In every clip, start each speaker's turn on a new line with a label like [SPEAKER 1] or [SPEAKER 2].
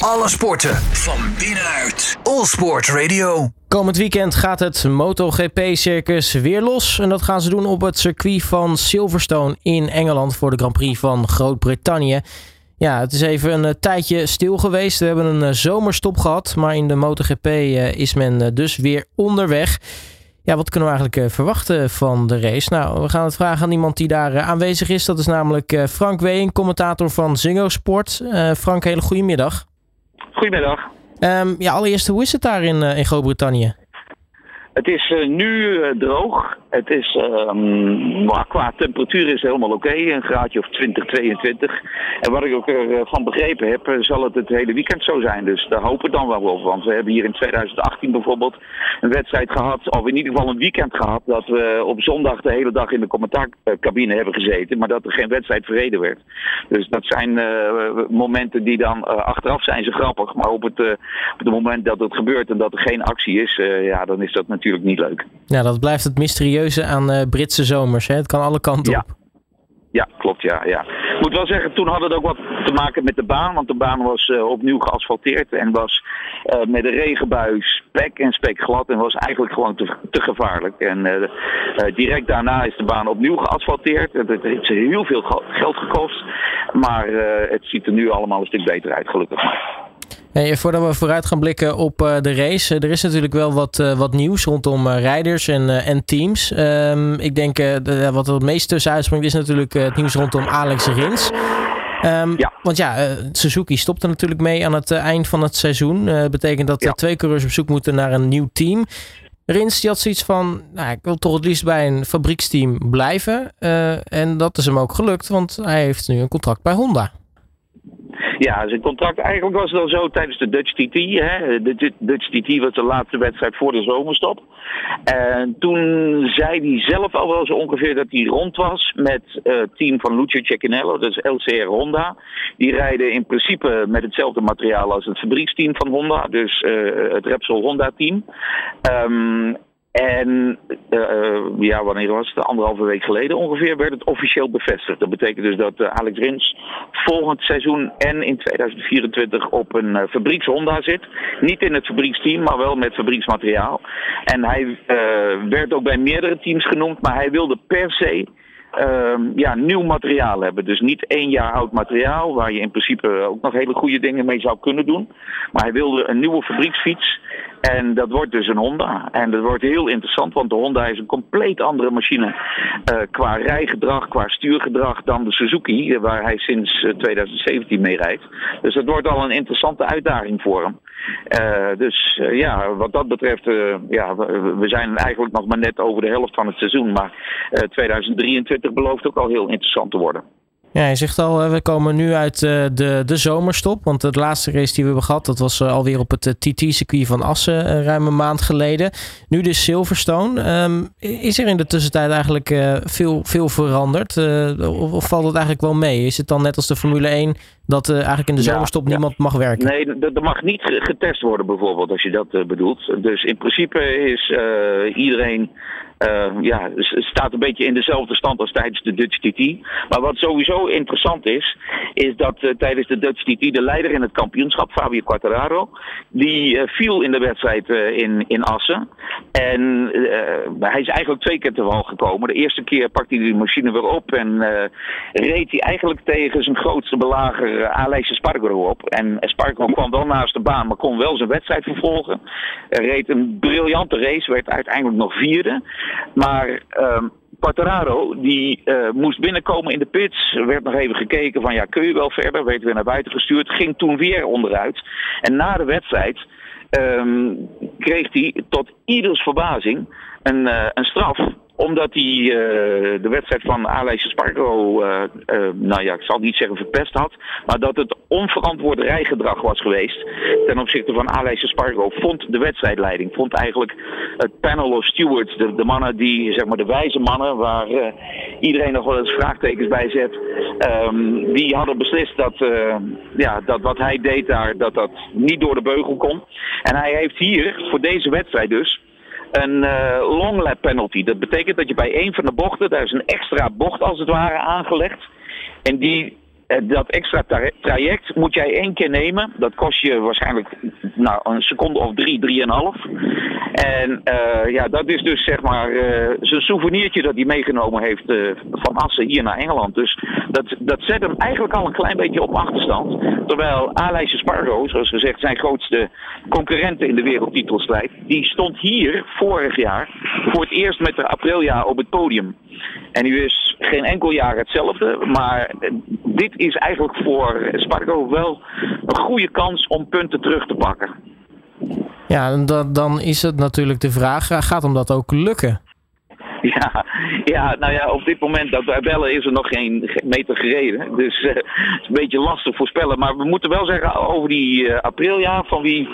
[SPEAKER 1] Alle sporten van binnenuit. All Sport Radio.
[SPEAKER 2] Komend weekend gaat het MotoGP-circus weer los. En dat gaan ze doen op het circuit van Silverstone in Engeland voor de Grand Prix van Groot-Brittannië. Ja, het is even een eh, tijdje stil geweest. We hebben een eh, zomerstop gehad, maar in de MotoGP eh, is men dus weer onderweg. Ja, wat kunnen we eigenlijk verwachten van de race? Nou, we gaan het vragen aan iemand die daar aanwezig is. Dat is namelijk Frank Ween, commentator van Zingo Sport. Frank, hele goede middag.
[SPEAKER 3] Goedemiddag.
[SPEAKER 2] Um, ja, allereerst, hoe is het daar in, in Groot-Brittannië?
[SPEAKER 3] Het is uh, nu uh, droog. Het is, um, qua temperatuur is helemaal oké. Een graadje of 20, 22. En wat ik ook ervan begrepen heb, zal het het hele weekend zo zijn. Dus daar hopen we dan wel op. Want we hebben hier in 2018 bijvoorbeeld een wedstrijd gehad, of in ieder geval een weekend gehad, dat we op zondag de hele dag in de commentaarcabine hebben gezeten, maar dat er geen wedstrijd verreden werd. Dus dat zijn momenten die dan achteraf zijn ze grappig. Maar op het, op het moment dat het gebeurt en dat er geen actie is, ja, dan is dat natuurlijk natuurlijk niet leuk.
[SPEAKER 2] Ja, dat blijft het mysterieuze aan uh, Britse zomers. Hè? Het kan alle kanten
[SPEAKER 3] ja.
[SPEAKER 2] op.
[SPEAKER 3] Ja, klopt. Ja, ja. Ik moet wel zeggen, toen had het ook wat te maken met de baan. Want de baan was uh, opnieuw geasfalteerd en was uh, met een regenbui spek en spek glad. En was eigenlijk gewoon te, te gevaarlijk. En uh, direct daarna is de baan opnieuw geasfalteerd. Het, het heeft heel veel geld gekost. Maar het ziet er nu allemaal een stuk beter uit, gelukkig maar.
[SPEAKER 2] Hey, voordat we vooruit gaan blikken op uh, de race, er is natuurlijk wel wat, uh, wat nieuws rondom uh, rijders en, en teams. Um, ik denk de, wat er het meest tussen uitspringt is natuurlijk het nieuws rondom Alex Rins. Um, ja. Want ja, Suzuki stopt er natuurlijk mee aan het eind van het seizoen. Dat betekent dat ja. twee coureurs op zoek moeten naar een nieuw team. Rins die had zoiets van, nou, ik wil toch het liefst bij een fabrieksteam blijven. en dat is hem ook gelukt, want hij heeft nu een contract bij Honda.
[SPEAKER 3] Ja, zijn contract eigenlijk was het al zo tijdens de Dutch TT. Hè. De Dutch TT was de laatste wedstrijd voor de zomerstop. En toen zei hij zelf al wel zo ongeveer dat hij rond was met uh, het team van Lucio Cecchinello, dat is LCR Honda. Die rijden in principe met hetzelfde materiaal als het fabrieksteam van Honda, dus uh, het Repsol Honda team. Um, en uh, ja, wanneer was het? Anderhalve week geleden ongeveer werd het officieel bevestigd. Dat betekent dus dat uh, Alex Rins volgend seizoen en in 2024 op een uh, fabrieks Honda zit. Niet in het fabrieksteam, maar wel met fabrieksmateriaal. En hij werd ook bij meerdere teams genoemd, maar hij wilde per se uh, ja, nieuw materiaal hebben. Dus niet één jaar oud materiaal, waar je in principe ook nog hele goede dingen mee zou kunnen doen. Maar hij wilde een nieuwe fabrieksfiets. En dat wordt dus een Honda. En dat wordt heel interessant, want de Honda is een compleet andere machine uh, qua rijgedrag, qua stuurgedrag dan de Suzuki, waar hij sinds 2017 eh, mee rijdt. Dus dat wordt al een interessante uitdaging voor hem. Dus ja, wat dat betreft, ja, we, we, zijn eigenlijk nog maar net over de helft van het seizoen. Maar 2023 belooft ook al heel interessant te worden.
[SPEAKER 2] Ja, je zegt al, we komen nu uit de, de zomerstop. Want de laatste race die we hebben gehad, dat was alweer op het TT-circuit van Assen, ruim een maand geleden. Nu dus Silverstone. Um, is er in de tussentijd eigenlijk veel, veel veranderd? Of, of, valt het eigenlijk wel mee? Is het dan net als de Formule 1 dat uh, eigenlijk in de zomerstop ja, niemand mag werken?
[SPEAKER 3] Nee, er mag niet getest worden bijvoorbeeld, als je dat bedoelt. Dus in principe is uh, iedereen uh, ja, staat een beetje in dezelfde stand als tijdens de Dutch TT. Maar wat sowieso interessant is, is dat uh, tijdens de Dutch TT de leider in het kampioenschap, Fabio Quartararo, die uh, viel in de wedstrijd in, in Assen. En hij is eigenlijk twee keer te wal gekomen. De eerste keer pakte hij de machine weer op en reed hij eigenlijk tegen zijn grootste belager Aleix Spargaro op. En Spargaro kwam wel naast de baan, maar kon wel zijn wedstrijd vervolgen. Reed een briljante race, werd uiteindelijk nog vierde. Maar um, die uh, moest binnenkomen in de pits. Er werd nog even gekeken van ja, kun je wel verder? Werd weer naar buiten gestuurd. Ging toen weer onderuit. En na de wedstrijd um, kreeg hij tot ieders verbazing een, uh, een straf omdat hij uh, de wedstrijd van Aleix Spargo, uh, uh, nou ja, ik zal niet zeggen verpest had, maar dat het onverantwoorde rijgedrag was geweest ten opzichte van Aleix Spargo, vond de wedstrijdleiding, vond eigenlijk het panel of stewards, de, de mannen die, zeg maar de wijze mannen, waar iedereen nog wel eens vraagtekens bij zet, um, die hadden beslist dat, ja, dat wat hij deed daar, dat dat niet door de beugel kon. En hij heeft hier, voor deze wedstrijd dus, een uh, long lap penalty. Dat betekent dat je bij een van de bochten, daar is een extra bocht als het ware aangelegd. En die dat extra traject moet jij één keer nemen. Dat kost je waarschijnlijk nou, een seconde of drie, drieënhalf. En uh, ja, dat is dus zeg maar uh, zijn souvenirtje dat hij meegenomen heeft van Assen hier naar Engeland. Dus dat, dat zet hem eigenlijk al een klein beetje op achterstand. Terwijl Alex Spargo, zoals gezegd, zijn grootste concurrenten in de wereldtitelstrijd, die stond hier vorig jaar voor het eerst met de Aprilia op het podium. En nu is geen enkel jaar hetzelfde, maar dit is eigenlijk voor Spargo wel een goede kans om punten terug te pakken.
[SPEAKER 2] Ja, dan, dan is het natuurlijk de vraag, gaat hem dat ook lukken?
[SPEAKER 3] Ja, ja, nou ja, op dit moment dat wij bellen is er nog geen meter gereden. Dus uh, het is een beetje lastig voorspellen. Maar we moeten wel zeggen over die uh, Aprilia, van wie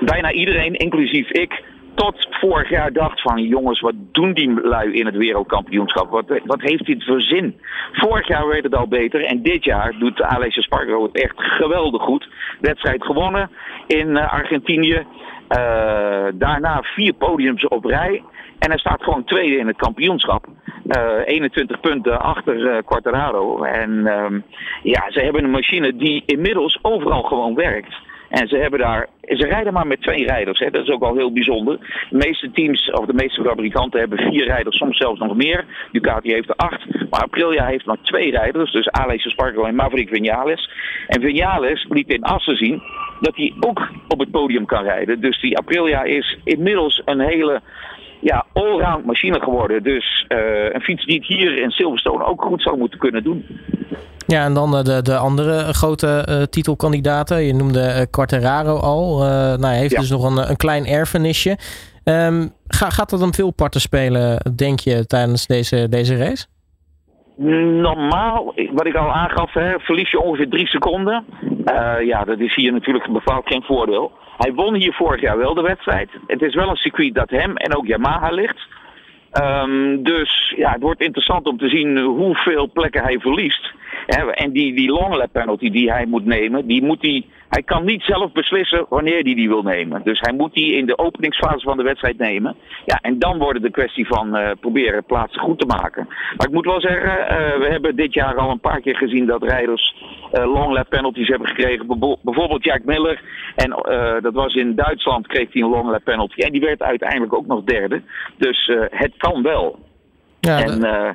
[SPEAKER 3] bijna iedereen, inclusief ik, tot vorig jaar dacht van jongens, wat doen die lui in het wereldkampioenschap? Wat, wat heeft dit voor zin? Vorig jaar werd het al beter en dit jaar doet Alex Spargo het echt geweldig goed. Wedstrijd gewonnen in uh, Argentinië. Uh, daarna vier podiums op rij. En hij staat gewoon tweede in het kampioenschap. Uh, 21 punten achter uh, Quartararo. En uh, ja, ze hebben een machine die inmiddels overal gewoon werkt. En ze hebben daar, ze rijden maar met twee rijders. Hè. Dat is ook al heel bijzonder. De meeste teams, of de meeste fabrikanten hebben vier rijders, soms zelfs nog meer. Ducati heeft er acht. Maar Aprilia heeft maar twee rijders. Dus Alex Spargo en Maverick Vinales. En Vinales liet in Assen zien dat hij ook op het podium kan rijden. Dus die Aprilia is inmiddels een hele ja, allround machine geworden. Dus uh, een fiets die het hier in Silverstone ook goed zou moeten kunnen doen.
[SPEAKER 2] Ja, en dan de, de andere grote uh, titelkandidaten. Je noemde uh, Quartararo al. nou, hij heeft ja. dus nog een, een klein erfenisje. Um, ga, gaat dat hem veel parten spelen, denk je, tijdens deze, deze race?
[SPEAKER 3] Normaal, wat ik al aangaf, hè, verlies je ongeveer drie seconden. Uh, ja, dat is hier natuurlijk bepaald geen voordeel. Hij won hier vorig jaar wel de wedstrijd. Het is wel een circuit dat hem en ook Yamaha ligt. Um, dus ja, het wordt interessant om te zien hoeveel plekken hij verliest. En die, die long lap penalty die hij moet nemen, die moet hij, hij kan niet zelf beslissen wanneer hij die wil nemen. Dus hij moet die in de openingsfase van de wedstrijd nemen. Ja, en dan wordt het de kwestie van uh, proberen plaatsen goed te maken. Maar ik moet wel zeggen, uh, we hebben dit jaar al een paar keer gezien dat rijders uh, long lap penalties hebben gekregen. Bijvoorbeeld Jack Miller. En dat was in Duitsland kreeg hij een long lap penalty. En die werd uiteindelijk ook nog derde. Dus het kan wel. Ja, en uh,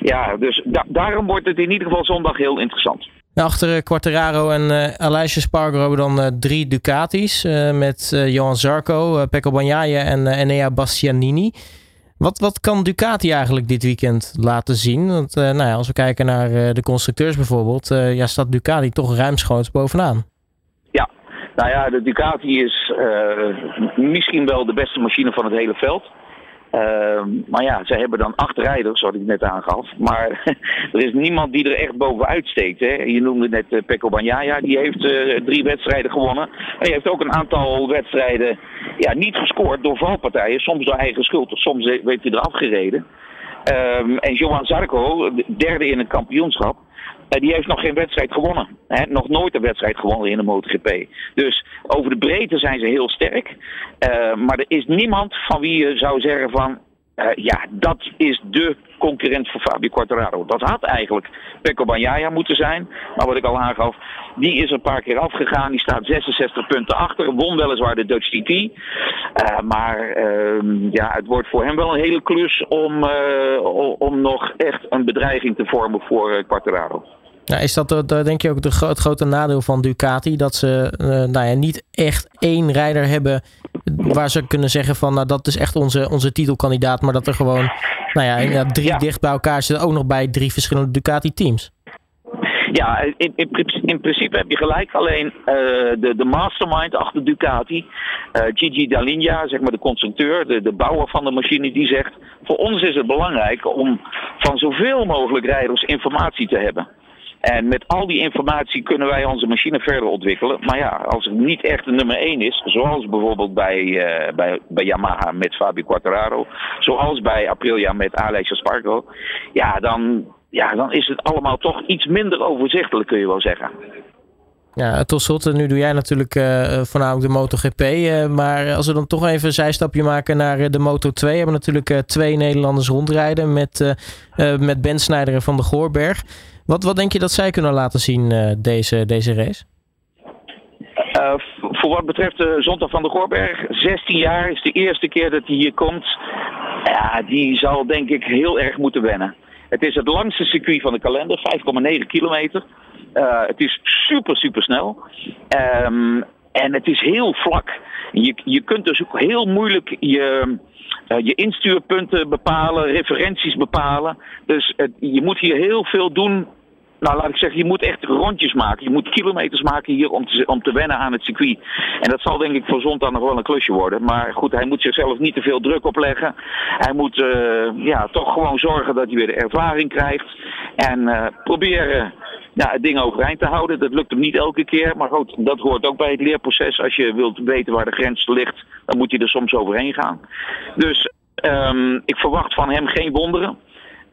[SPEAKER 3] ja, dus da daarom wordt het in ieder geval zondag heel interessant.
[SPEAKER 2] Achter Quartararo en uh, Aleisje Spargo hebben we dan uh, drie Ducatis. Uh, met Johan Zarco, Pecco Bagnaia en Enea Bastianini. Wat, wat kan Ducati eigenlijk dit weekend laten zien? Want nou ja, als we kijken naar de constructeurs bijvoorbeeld, ja, staat Ducati toch ruimschoots bovenaan.
[SPEAKER 3] Ja, nou ja, de Ducati is misschien wel de beste machine van het hele veld. Uh, maar ja, ze hebben dan acht rijders, wat ik net aangaf. Maar er is niemand die er echt bovenuit steekt. Hè. Je noemde net uh, Pecco Bagnaia, die heeft uh, drie wedstrijden gewonnen. En die heeft ook een aantal wedstrijden ja, niet gescoord door valpartijen. Soms door eigen schuld, of soms werd hij eraf gereden. Um, en Johan Zarco, derde in het kampioenschap. Die heeft nog geen wedstrijd gewonnen. Hè? Nog nooit een wedstrijd gewonnen in de MotoGP. Dus over de breedte zijn ze heel sterk. Uh, maar er is niemand van wie je zou zeggen van... Uh, ja, dat is de concurrent voor Fabio Quartararo. Dat had eigenlijk Pecco Bagnaia moeten zijn. Maar wat ik al aangaf, die is een paar keer afgegaan. Die staat 66 punten achter. Won weliswaar de Dutch TT. Uh, maar uh, ja, het wordt voor hem wel een hele klus om, om nog echt een bedreiging te vormen voor Quartararo.
[SPEAKER 2] Ja, is dat de, denk je ook de, het grote nadeel van Ducati? Dat ze uh, nou ja, niet echt één rijder hebben waar ze kunnen zeggen van nou, dat is echt onze, onze titelkandidaat. Maar dat er gewoon nou ja, drie ja. dicht bij elkaar zitten. Ook nog bij drie verschillende Ducati teams.
[SPEAKER 3] Ja, in, in, in, principe heb je gelijk. Alleen uh, de, de mastermind achter Ducati, uh, Gigi Dall'Igna, zeg maar de constructeur, de, de bouwer van de machine, die zegt: Voor ons is het belangrijk om van zoveel mogelijk rijders informatie te hebben. En met al die informatie kunnen wij onze machine verder ontwikkelen. Maar ja, als het niet echt de nummer 1 is, zoals bijvoorbeeld bij, uh, bij, bij Yamaha met Fabio Quartararo, zoals bij Aprilia met Alex Spargo, ja dan, ja, dan is het allemaal toch iets minder overzichtelijk, kun je wel zeggen.
[SPEAKER 2] Ja, tot slot, nu doe jij natuurlijk uh, voornamelijk de MotoGP. Maar als we dan toch even een zijstapje maken naar de Moto2. hebben we natuurlijk twee Nederlanders rondrijden met, met Ben Snijder van de Goorberg. Wat, wat denk je dat zij kunnen laten zien deze, deze race?
[SPEAKER 3] voor wat betreft de Zondag van de Goorberg, 16 jaar is de eerste keer dat hij hier komt. Ja, die zal denk ik heel erg moeten wennen. Het is het langste circuit van de kalender, 5,9 kilometer. Uh, het is super, super snel. Um, en het is heel vlak. Je, je kunt dus ook heel moeilijk je, uh, je instuurpunten bepalen, referenties bepalen. Dus je moet hier heel veel doen nou, laat ik zeggen, je moet echt rondjes maken. Je moet kilometers maken hier om te, om te wennen aan het circuit. En dat zal denk ik voor Zondag nog wel een klusje worden. Maar goed, hij moet zichzelf niet te veel druk opleggen. Hij moet uh, ja, toch gewoon zorgen dat hij weer de ervaring krijgt. En uh, proberen ja, het ding overeind te houden. Dat lukt hem niet elke keer. Maar goed, dat hoort ook bij het leerproces. Als je wilt weten waar de grens ligt, dan moet je er soms overheen gaan. Dus um, ik verwacht van hem geen wonderen.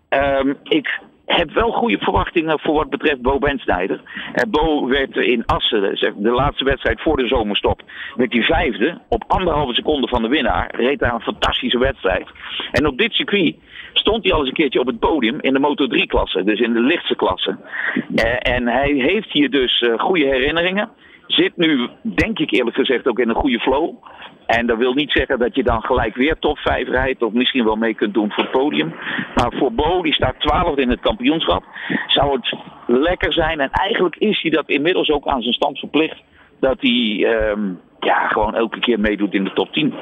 [SPEAKER 3] Um, ik heb wel goede verwachtingen voor wat betreft Bo Bensnijder. Uh, Bo werd in Assen, de laatste wedstrijd voor de zomerstop, werd hij vijfde. Op anderhalve seconde van de winnaar. Reed daar een fantastische wedstrijd. En op dit circuit stond hij al eens een keertje op het podium in de Moto 3 klasse. Dus in de lichtste klasse. Uh, en hij heeft hier dus goede herinneringen. Zit nu, denk ik eerlijk gezegd, ook in een goede flow. En dat wil niet zeggen dat je dan gelijk weer top 5 rijdt. Of misschien wel mee kunt doen voor het podium. Maar voor Bo, die staat 12 in het kampioenschap. Zou het lekker zijn. En eigenlijk is hij dat inmiddels ook aan zijn stand verplicht. Dat hij um, ja, gewoon elke keer meedoet in de top 10.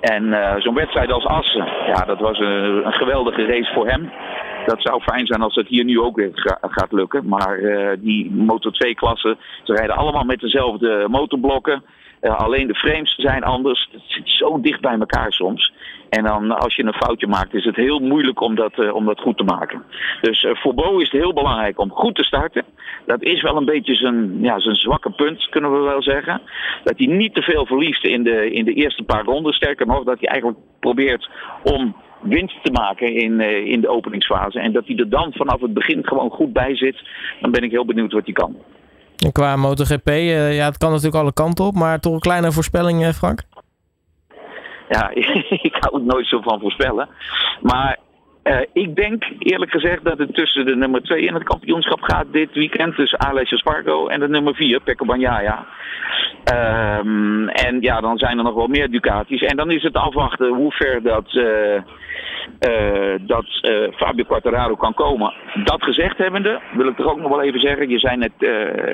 [SPEAKER 3] En uh, zo'n wedstrijd als Assen. Ja, dat was een, een, geweldige race voor hem. Dat zou fijn zijn als het hier nu ook weer ga, gaat lukken. Maar uh, die Moto 2 klassen, ze rijden allemaal met dezelfde motorblokken. Uh, alleen de frames zijn anders. Het zit zo dicht bij elkaar soms. En dan als je een foutje maakt, is het heel moeilijk om dat, uh, om dat goed te maken. Dus voor Bo is het heel belangrijk om goed te starten. Dat is wel een beetje zijn, ja, zijn zwakke punt, kunnen we wel zeggen. Dat hij niet te veel verliest in de, in de eerste paar ronden. Sterker nog, dat hij eigenlijk probeert om winst te maken in, in de openingsfase. En dat hij er dan vanaf het begin gewoon goed bij zit. Dan ben ik heel benieuwd wat hij kan.
[SPEAKER 2] Qua MotoGP, uh, ja, het kan natuurlijk alle kanten op, maar toch een kleine voorspelling, uh, Frank?
[SPEAKER 3] Ja, ik hou het nooit zo van voorspellen. Maar uh, ik denk eerlijk gezegd dat het tussen de nummer 2 in het kampioenschap gaat dit weekend. Tussen Alex Spargo en de nummer 4, Pekko Banjaya. Um, en ja, dan zijn er nog wel meer Ducatis. En dan is het afwachten hoe ver dat, uh, uh, dat Fabio Quartararo kan komen. Dat gezegd hebbende, wil ik er ook nog wel even zeggen. Je zei net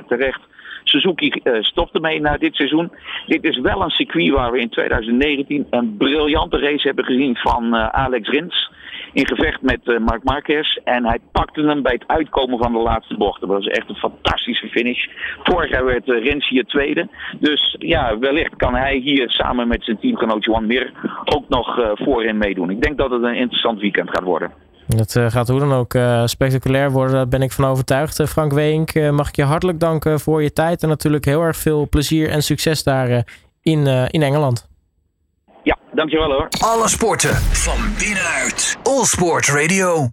[SPEAKER 3] terecht, Suzuki stopte mee na dit seizoen. Dit is wel een circuit waar we in 2019 een briljante race hebben gezien van Alex Rins. In gevecht met uh, Marc Marquez. En hij pakte hem bij het uitkomen van de laatste bocht. Dat was echt een fantastische finish. Vorig jaar werd Rins hier tweede. Dus ja, wellicht kan hij hier samen met zijn teamgenoot Johan Mir ook nog voorin meedoen. Ik denk dat het een interessant weekend gaat worden.
[SPEAKER 2] Dat uh, gaat hoe dan ook uh, spectaculair worden, daar ben ik van overtuigd. Uh, Frank Weink, mag ik je hartelijk danken voor je tijd en natuurlijk heel erg veel plezier en succes daar in, in Engeland.
[SPEAKER 3] Dankjewel hoor.
[SPEAKER 1] Alle sporten van binnenuit. All Sport Radio.